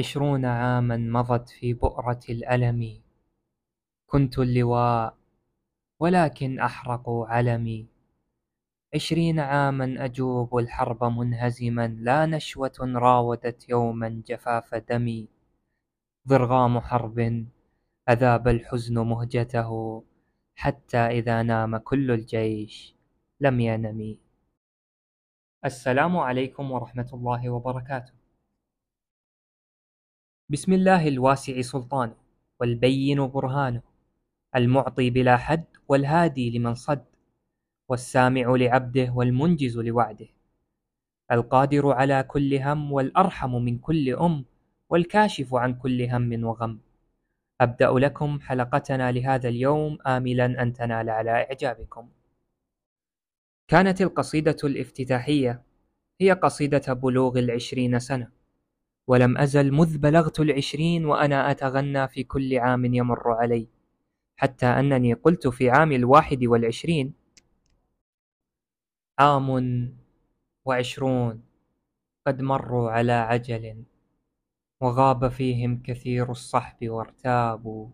عشرون عاما مضت في بؤرة الألم. كنت اللواء ولكن أحرقوا علمي. عشرين عاما أجوب الحرب منهزما. لا نشوة راودت يوما جفاف دمي. ضرغام حرب أذاب الحزن مهجته. حتى إذا نام كل الجيش لم ينم السلام عليكم ورحمة الله وبركاته. بسم الله الواسع سلطانه والبين برهانه المعطي بلا حد والهادي لمن صد والسامع لعبده والمنجز لوعده. القادر على كل هم والأرحم من كل أم والكاشف عن كل هم وغم. أبدأ لكم حلقتنا لهذا اليوم آملا أن تنال على إعجابكم. كانت القصيدة الافتتاحية هي قصيدة بلوغ العشرين سنة. ولم أزل مذ بلغت العشرين وأنا أتغنى في كل عام يمر علي حتى أنني قلت في عام الواحد والعشرين عام وعشرون قد مروا على عجل وغاب فيهم كثير الصحب وارتابوا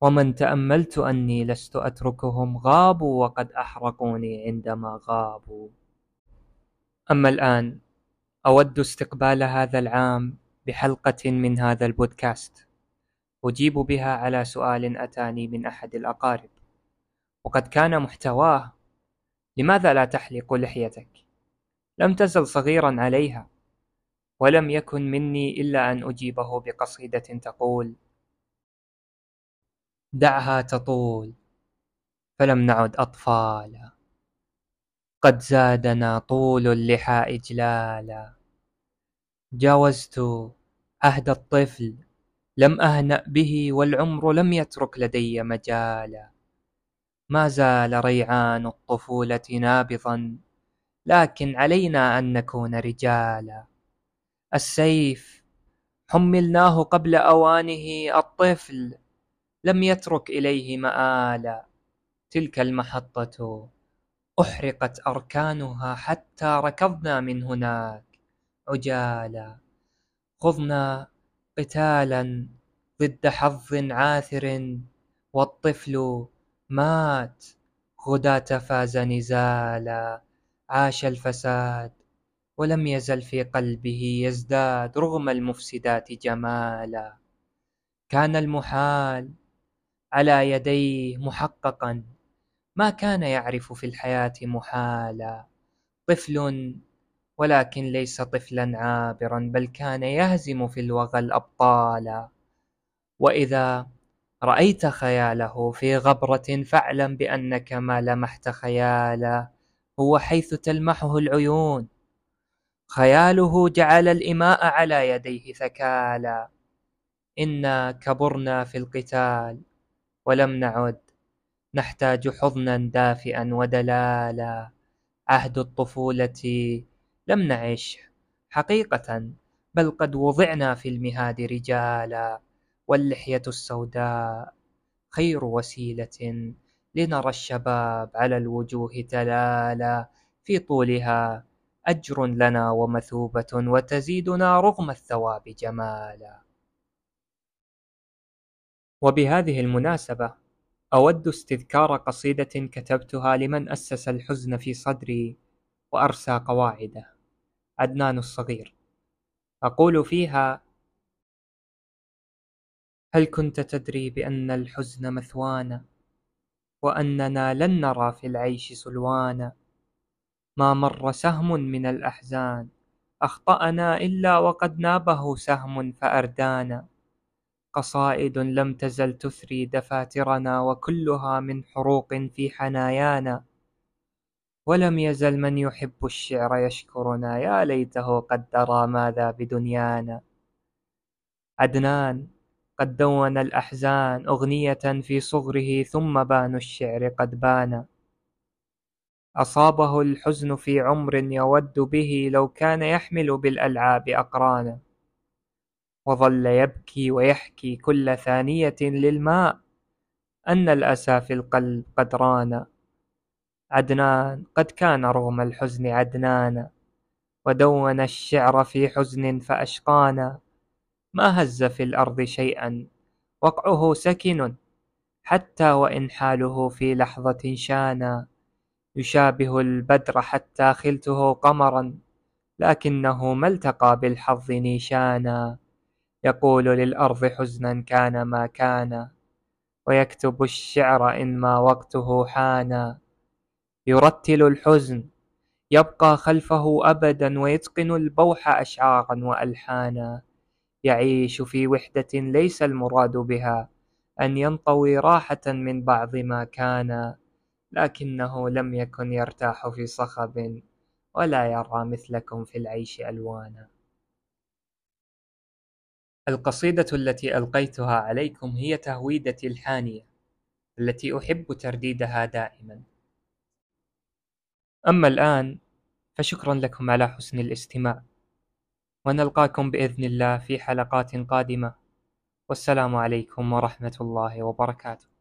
ومن تأملت أني لست أتركهم غابوا وقد أحرقوني عندما غابوا. أما الآن أود استقبال هذا العام بحلقة من هذا البودكاست. أجيب بها على سؤال أتاني من أحد الأقارب. وقد كان محتواه. لماذا لا تحلق لحيتك؟ لم تزل صغيرا عليها. ولم يكن مني إلا أن أجيبه بقصيدة تقول دعها تطول فلم نعد أطفالا. قد زادنا طول اللحى إجلالا جاوزت عهد الطفل لم أهنأ به والعمر لم يترك لدي مجالا. ما زال ريعان الطفولة نابضا لكن علينا أن نكون رجالا. السيف حملناه قبل أوانه الطفل لم يترك إليه مآلا. تلك المحطة أحرقت أركانها حتى ركضنا من هناك. عجالا خضنا قتالا ضد حظ عاثر والطفل مات. غداة فاز نزالا عاش الفساد ولم يزل في قلبه يزداد رغم المفسدات جمالا. كان المحال على يديه محققا. ما كان يعرف في الحياة محالا. طفل ولكن ليس طفلا عابرا بل كان يهزم في الوغى الأبطالا. وإذا رأيت خياله في غبرة فاعلم بأنك ما لمحت خيالا هو حيث تلمحه العيون. خياله جعل الإماء على يديه ثكالا. إنا كبرنا في القتال ولم نعد نحتاج حضنا دافئا ودلالا. عهد الطفولة لم نعش حقيقة بل قد وضعنا في المهاد رجالا. واللحية السوداء خير وسيلة لنرى الشباب على الوجوه تلالا. في طولها أجر لنا ومثوبة وتزيدنا رغم الثواب جمالا. وبهذه المناسبة أود استذكار قصيدة كتبتها لمن أسس الحزن في صدري وأرسى قواعده. عدنان الصغير. أقول فيها هل كنت تدري بأن الحزن مثوانا وأننا لن نرى في العيش سلوانا؟ ما مر سهم من الأحزان أخطأنا إلا وقد نابه سهم فأردانا. قصائد لم تزل تثري دفاترنا وكلها من حروق في حنايانا. ولم يزل من يحب الشعر يشكرنا يا ليته قد درى ماذا بدنيانا. عدنان قد دون الأحزان أغنية في صغره ثم بان الشعر قد بان أصابه الحزن في عمر يود به لو كان يحمل بالألعاب أقرانا. وظل يبكي ويحكي كل ثانية للماء أن الأسى في القلب قد ران. عدنان قد كان رغم الحزن عدنانا ودون الشعر في حزن فأشقانا. ما هز في الأرض شيئا وقعه سكن حتى وإن حاله في لحظة شانا. يشابه البدر حتى خلته قمرا لكنه ما التقى بالحظ نيشانا. يقول للأرض حزنا كان ما كان ويكتب الشعر إن ما وقته حانا يرتل الحزن يبقى خلفه أبدا ويتقن البوح أشعارا وألحانا. يعيش في وحدة ليس المراد بها أن ينطوي راحة من بعض ما كان. لكنه لم يكن يرتاح في صخب ولا يرى مثلكم في العيش ألوانا. القصيدة التي ألقيتها عليكم هي تهويدتي الحانية التي أحب ترديدها دائما. أما الآن فشكرا لكم على حسن الاستماع. ونلقاكم بإذن الله في حلقات قادمة. والسلام عليكم ورحمة الله وبركاته.